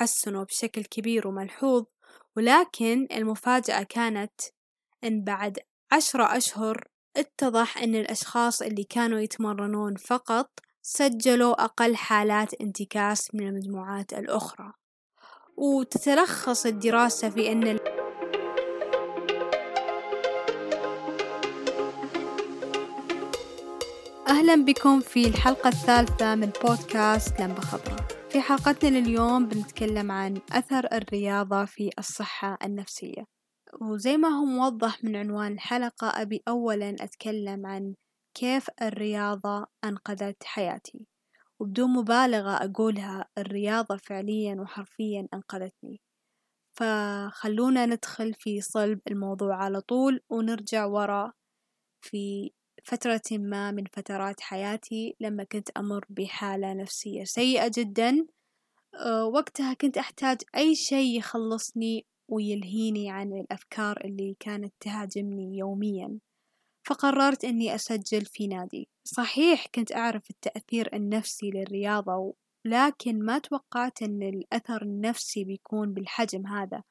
تحسنوا بشكل كبير وملحوظ ولكن المفاجأة كانت إن بعد عشرة أشهر اتضح إن الأشخاص اللي كانوا يتمرنون فقط سجلوا أقل حالات انتكاس من المجموعات الأخرى. وتتلخص الدراسة في أن أهلا بكم في الحلقة الثالثة من بودكاست لمبة خضراء. في حلقتنا لليوم بنتكلم عن أثر الرياضة في الصحة النفسية. وزي ما هو موضح من عنوان الحلقة أبي أولا أتكلم عن كيف الرياضة أنقذت حياتي. وبدون مبالغة أقولها الرياضة فعليا وحرفيا أنقذتني. فخلونا ندخل في صلب الموضوع على طول ونرجع ورا في فترة ما من فترات حياتي لما كنت أمر بحالة نفسية سيئة جدا أه، وقتها كنت أحتاج أي شيء يخلصني ويلهيني عن الأفكار اللي كانت تهاجمني يوميا. فقررت أني أسجل في نادي. صحيح كنت أعرف التأثير النفسي للرياضة لكن ما توقعت أن الأثر النفسي بيكون بالحجم هذا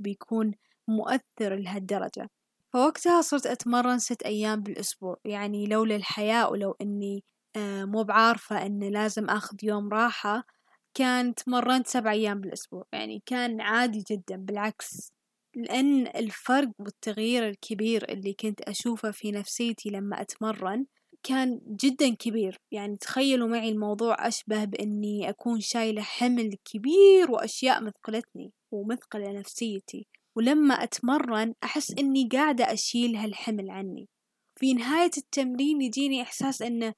وبيكون مؤثر لهالدرجة. فوقتها صرت أتمرن ست أيام بالأسبوع يعني لولا الحياة ولو إني آه، مو بعارفة إن لازم أخذ يوم راحة كان تمرنت سبع أيام بالأسبوع يعني كان عادي جدا بالعكس لأن الفرق والتغيير الكبير اللي كنت أشوفه في نفسيتي لما أتمرن كان جدا كبير يعني تخيلوا معي الموضوع أشبه بإني أكون شايلة حمل كبير وأشياء مثقلتني ومثقلة نفسيتي. ولما أتمرن أحس إني قاعدة أشيل هالحمل عني. في نهاية التمرين يجيني إحساس إن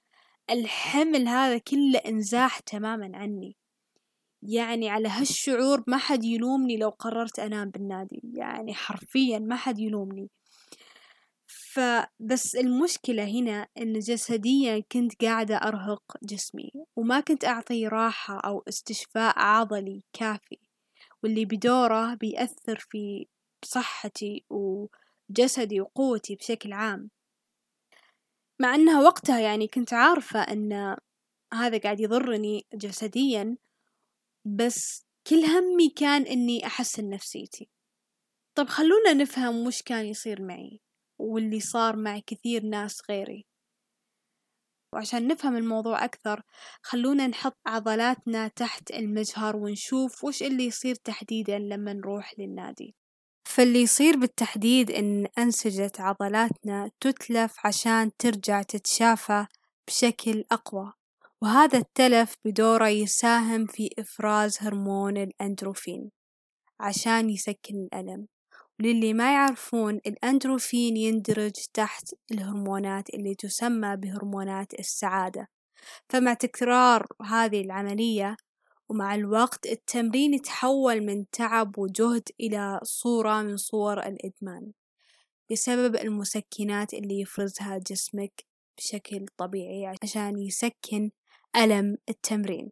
الحمل هذا كله إنزاح تماما عني. يعني على هالشعور ما حد يلومني لو قررت أنام بالنادي. يعني حرفيا ما حد يلومني. فبس المشكلة هنا إن جسديا كنت قاعدة أرهق جسمي. وما كنت أعطي راحة أو استشفاء عضلي كافي. واللي بدوره بيأثر في صحتي وجسدي وقوتي بشكل عام. مع أنها وقتها يعني كنت عارفة أن هذا قاعد يضرني جسديا بس كل همي كان إني أحسن نفسيتي. طب خلونا نفهم وش كان يصير معي واللي صار مع كثير ناس غيري. وعشان نفهم الموضوع أكثر خلونا نحط عضلاتنا تحت المجهر ونشوف وش اللي يصير تحديدا لما نروح للنادي. فاللي يصير بالتحديد إن أنسجة عضلاتنا تتلف عشان ترجع تتشافى بشكل أقوى وهذا التلف بدوره يساهم في إفراز هرمون الأندروفين عشان يسكن الألم وللي ما يعرفون الأندروفين يندرج تحت الهرمونات اللي تسمى بهرمونات السعادة فمع تكرار هذه العملية ومع الوقت التمرين يتحول من تعب وجهد إلى صورة من صور الإدمان بسبب المسكنات اللي يفرزها جسمك بشكل طبيعي عشان يسكن ألم التمرين.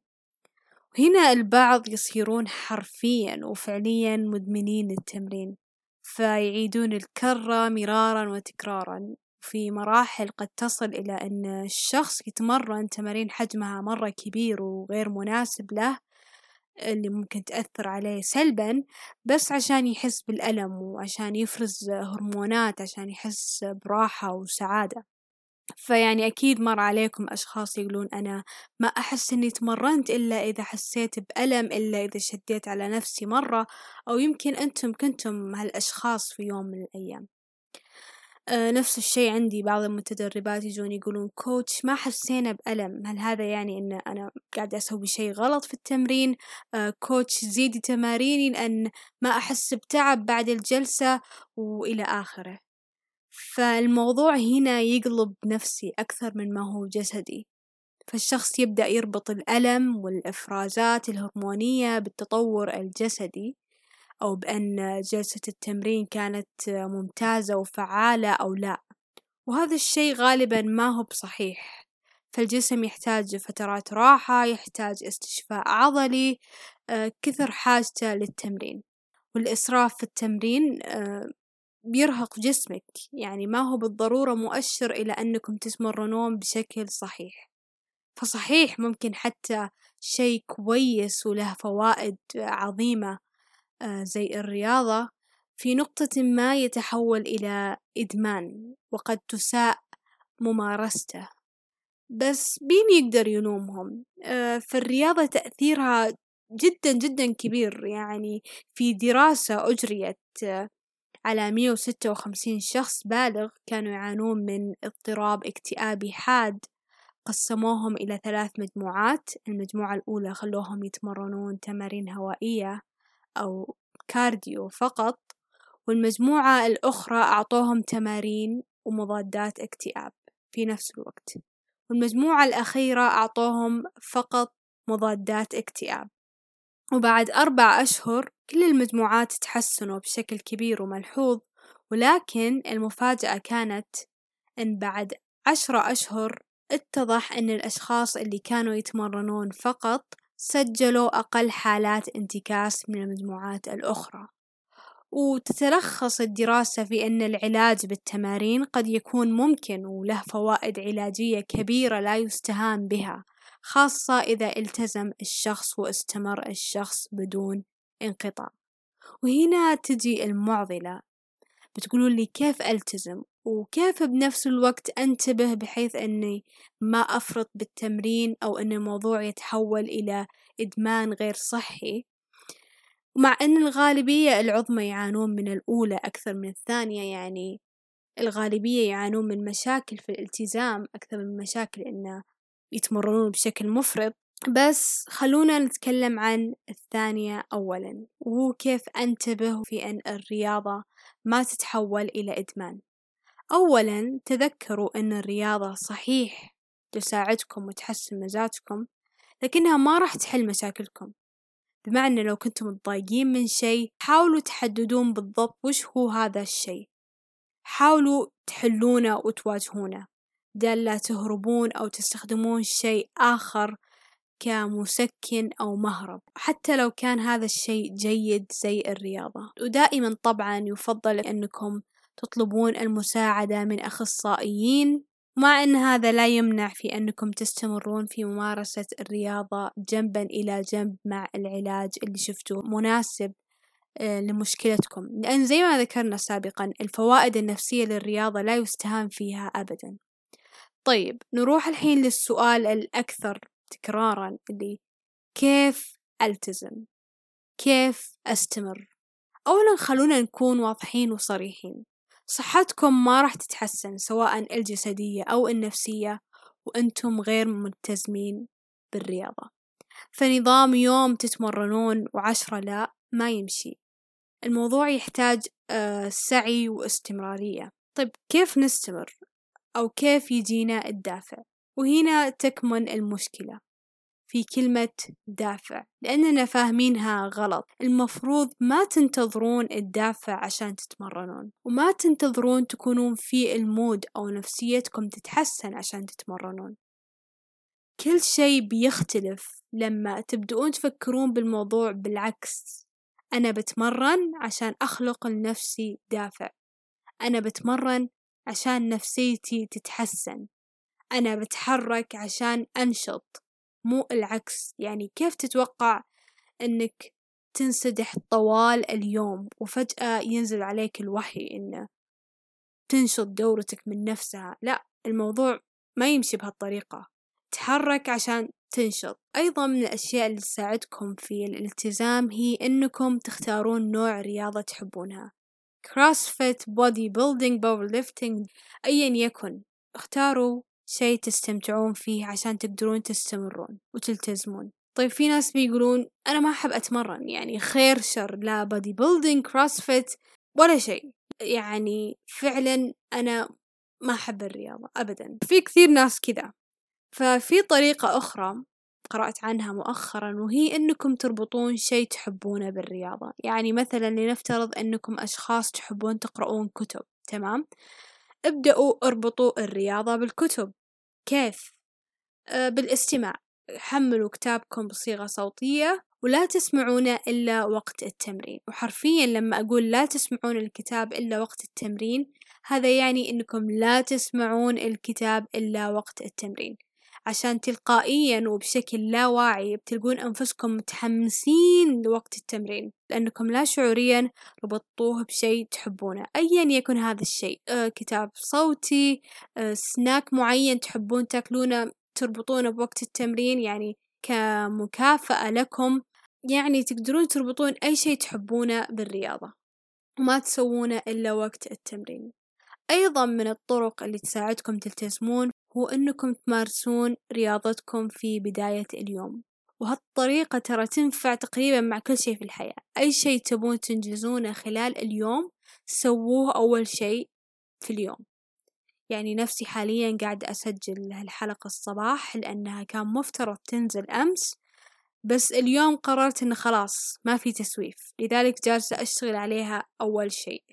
وهنا البعض يصيرون حرفيا وفعليا مدمنين التمرين فيعيدون الكرة مرارا وتكرارا. في مراحل قد تصل إلى أن الشخص يتمرن تمارين حجمها مرة كبير وغير مناسب له اللي ممكن تأثر عليه سلبا بس عشان يحس بالألم وعشان يفرز هرمونات عشان يحس براحة وسعادة. فيعني أكيد مر عليكم أشخاص يقولون أنا ما أحس إني تمرنت إلا إذا حسيت بألم إلا إذا شديت على نفسي مرة أو يمكن أنتم كنتم هالأشخاص في يوم من الأيام. آه نفس الشي عندي بعض المتدربات يجون يقولون كوتش ما حسينا بألم. هل هذا يعني إن أنا قاعدة أسوي شي غلط في التمرين؟ آه كوتش زيدي تماريني لأن ما أحس بتعب بعد الجلسة. وإلى آخره. فالموضوع هنا يقلب نفسي أكثر من ما هو جسدي. فالشخص يبدأ يربط الألم والإفرازات الهرمونية بالتطور الجسدي. أو بأن جلسة التمرين كانت ممتازة وفعالة أو لا. وهذا الشيء غالبا ما هو بصحيح. فالجسم يحتاج فترات راحة يحتاج استشفاء عضلي آه، كثر حاجته للتمرين. والإسراف في التمرين آه، بيرهق جسمك. يعني ما هو بالضرورة مؤشر إلى أنكم تتمرنون بشكل صحيح. فصحيح ممكن حتى شيء كويس وله فوائد عظيمة. آه، زي الرياضة في نقطة ما يتحول إلى إدمان وقد تساء ممارسته. بس مين يقدر يلومهم آه، فالرياضة تأثيرها جدا جدا كبير. يعني في دراسة أجريت آه، على مية وستة وخمسين شخص بالغ كانوا يعانون من اضطراب اكتئابي حاد. قسموهم إلى ثلاث مجموعات. المجموعة الأولى خلوهم يتمرنون تمارين هوائية. أو كارديو فقط والمجموعة الأخرى أعطوهم تمارين ومضادات اكتئاب في نفس الوقت. والمجموعة الأخيرة أعطوهم فقط مضادات اكتئاب. وبعد أربع أشهر كل المجموعات تحسنوا بشكل كبير وملحوظ ولكن المفاجأة كانت أن بعد عشرة أشهر اتضح أن الأشخاص اللي كانوا يتمرنون فقط سجلوا أقل حالات انتكاس من المجموعات الأخرى. وتتلخص الدراسة في أن العلاج بالتمارين قد يكون ممكن وله فوائد علاجية كبيرة لا يستهان بها خاصة إذا التزم الشخص واستمر الشخص بدون انقطاع. وهنا تجي المعضلة. بتقولون لي كيف ألتزم؟ وكيف بنفس الوقت أنتبه بحيث أني ما أفرط بالتمرين أو أن الموضوع يتحول إلى إدمان غير صحي؟ ومع أن الغالبية العظمى يعانون من الأولى أكثر من الثانية يعني الغالبية يعانون من مشاكل في الالتزام أكثر من مشاكل إنه يتمرنون بشكل مفرط. بس خلونا نتكلم عن الثانية أولا وهو كيف أنتبه في أن الرياضة ما تتحول إلى إدمان؟ أولا تذكروا أن الرياضة صحيح تساعدكم وتحسن مزاجكم لكنها ما راح تحل مشاكلكم. بمعنى لو كنتم متضايقين من شيء حاولوا تحددون بالضبط وش هو هذا الشيء. حاولوا تحلونه وتواجهونه. بدل لا تهربون أو تستخدمون شيء آخر كمسكن أو مهرب حتى لو كان هذا الشيء جيد زي الرياضة. ودائما طبعا يفضل أنكم تطلبون المساعدة من أخصائيين مع أن هذا لا يمنع في أنكم تستمرون في ممارسة الرياضة جنبا إلى جنب مع العلاج اللي شفتوه مناسب آه، لمشكلتكم. لأن زي ما ذكرنا سابقا الفوائد النفسية للرياضة لا يستهان فيها أبدا. طيب نروح الحين للسؤال الأكثر تكرارا اللي كيف ألتزم؟ كيف أستمر؟ أولا خلونا نكون واضحين وصريحين. صحتكم ما راح تتحسن سواء الجسدية أو النفسية وأنتم غير ملتزمين بالرياضة. فنظام يوم تتمرنون وعشرة لا ما يمشي. الموضوع يحتاج آه، سعي واستمرارية. طيب كيف نستمر؟ أو كيف يجينا الدافع؟ وهنا تكمن المشكلة. في كلمة دافع لأننا فاهمينها غلط. المفروض ما تنتظرون الدافع عشان تتمرنون وما تنتظرون تكونون في المود أو نفسيتكم تتحسن عشان تتمرنون. كل شي بيختلف لما تبدؤون تفكرون بالموضوع بالعكس. أنا بتمرن عشان أخلق لنفسي دافع. أنا بتمرن عشان نفسيتي تتحسن. أنا بتحرك عشان أنشط. مو العكس. يعني كيف تتوقع أنك تنسدح طوال اليوم وفجأة ينزل عليك الوحي إنه تنشط دورتك من نفسها؟ لا الموضوع ما يمشي بهالطريقة. تحرك عشان تنشط. أيضا من الأشياء اللي تساعدكم في الالتزام هي إنكم تختارون نوع رياضة تحبونها. CrossFit bodybuilding powerlifting أيا يكن. اختاروا شيء تستمتعون فيه عشان تقدرون تستمرون وتلتزمون. طيب في ناس بيقولون أنا ما أحب أتمرن يعني خير شر لا bodybuilding CrossFit ولا شيء. يعني فعلا أنا ما أحب الرياضة أبدا. في كثير ناس كذا. ففي طريقة أخرى قرأت عنها مؤخرا وهي أنكم تربطون شيء تحبونه بالرياضة. يعني مثلا لنفترض أنكم أشخاص تحبون تقرؤون كتب تمام؟ ابدأوا اربطوا الرياضة بالكتب. كيف؟ أه بالاستماع. حملوا كتابكم بصيغة صوتية ولا تسمعونه إلا وقت التمرين. وحرفيا لما أقول لا تسمعون الكتاب إلا وقت التمرين هذا يعني أنكم لا تسمعون الكتاب إلا وقت التمرين. عشان تلقائيا وبشكل لا واعي بتلقون أنفسكم متحمسين لوقت التمرين لأنكم لا شعوريا ربطوه بشيء تحبونه. أيا يكن هذا الشيء أه كتاب صوتي أه سناك معين تحبون تأكلونه تربطونه بوقت التمرين يعني كمكافأة لكم يعني تقدرون تربطون أي شيء تحبونه بالرياضة وما تسوونه إلا وقت التمرين. أيضا من الطرق اللي تساعدكم تلتزمون هو أنكم تمارسون رياضتكم في بداية اليوم. وهالطريقة ترى تنفع تقريبا مع كل شيء في الحياة. أي شيء تبون تنجزونه خلال اليوم سووه أول شيء في اليوم. يعني نفسي حاليا قاعدة أسجل هالحلقة الصباح لأنها كان مفترض تنزل أمس بس اليوم قررت إنه خلاص ما في تسويف. لذلك جالسة أشتغل عليها أول شيء.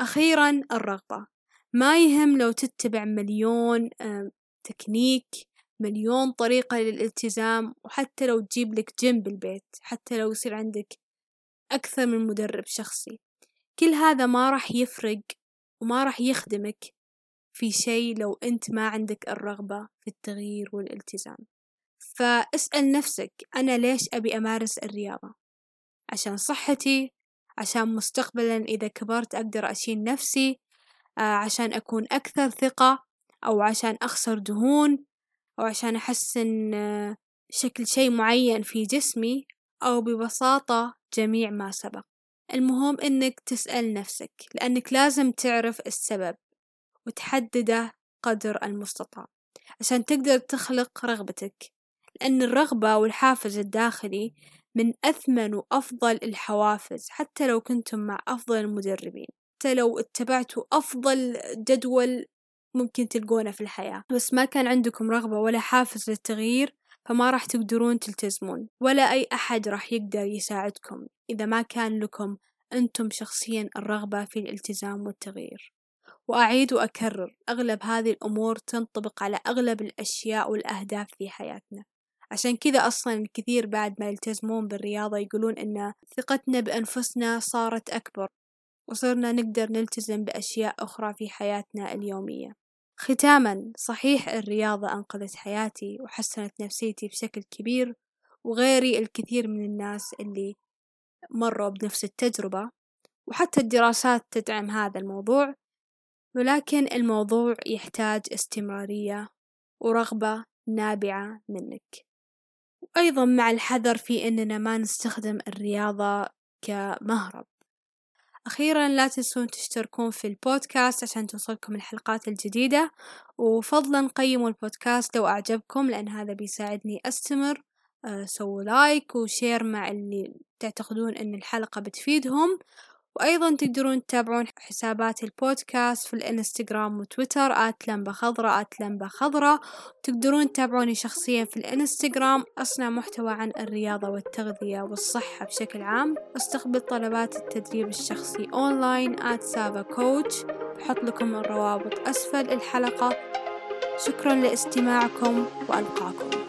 أخيرا الرغبة. ما يهم لو تتبع مليون تكنيك مليون طريقة للالتزام وحتى لو تجيب لك جيم بالبيت حتى لو يصير عندك أكثر من مدرب شخصي. كل هذا ما راح يفرق وما راح يخدمك في شيء لو أنت ما عندك الرغبة في التغيير والالتزام. فاسأل نفسك أنا ليش أبي أمارس الرياضة؟ عشان صحتي عشان مستقبلا إذا كبرت أقدر أشيل نفسي عشان أكون أكثر ثقة أو عشان أخسر دهون أو عشان أحسن آه، شكل شيء معين في جسمي أو ببساطة جميع ما سبق. المهم إنك تسأل نفسك لأنك لازم تعرف السبب وتحدده قدر المستطاع عشان تقدر تخلق رغبتك. لأن الرغبة والحافز الداخلي من أثمن وأفضل الحوافز حتى لو كنتم مع أفضل المدربين. حتى لو اتبعتوا أفضل جدول ممكن تلقونه في الحياة. بس ما كان عندكم رغبة ولا حافز للتغيير فما راح تقدرون تلتزمون. ولا أي أحد راح يقدر يساعدكم إذا ما كان لكم أنتم شخصيا الرغبة في الالتزام والتغيير. وأعيد وأكرر أغلب هذه الأمور تنطبق على أغلب الأشياء والأهداف في حياتنا. عشان كذا أصلا الكثير بعد ما يلتزمون بالرياضة يقولون إن ثقتنا بأنفسنا صارت أكبر. وصرنا نقدر نلتزم بأشياء أخرى في حياتنا اليومية. ختاما صحيح الرياضة أنقذت حياتي وحسنت نفسيتي بشكل كبير وغيري الكثير من الناس اللي مروا بنفس التجربة وحتى الدراسات تدعم هذا الموضوع ولكن الموضوع يحتاج استمرارية ورغبة نابعة منك. وأيضا مع الحذر في أننا ما نستخدم الرياضة كمهرب. أخيرا لا تنسون تشتركون في البودكاست عشان توصلكم الحلقات الجديدة وفضلا قيموا البودكاست لو أعجبكم لأن هذا بيساعدني أستمر. آه، سووا like و share مع اللي تعتقدون أن الحلقة بتفيدهم. وأيضا تقدرون تتابعون حسابات البودكاست في الإنستغرام وتويتر at لمبة خضرة at لمبة خضرة تقدرون تتابعوني شخصيا في الإنستغرام. أصنع محتوى عن الرياضة والتغذية والصحة بشكل عام. أستقبل طلبات التدريب الشخصي online at سافا coach. بحط لكم الروابط أسفل الحلقة. شكرا لاستماعكم وألقاكم.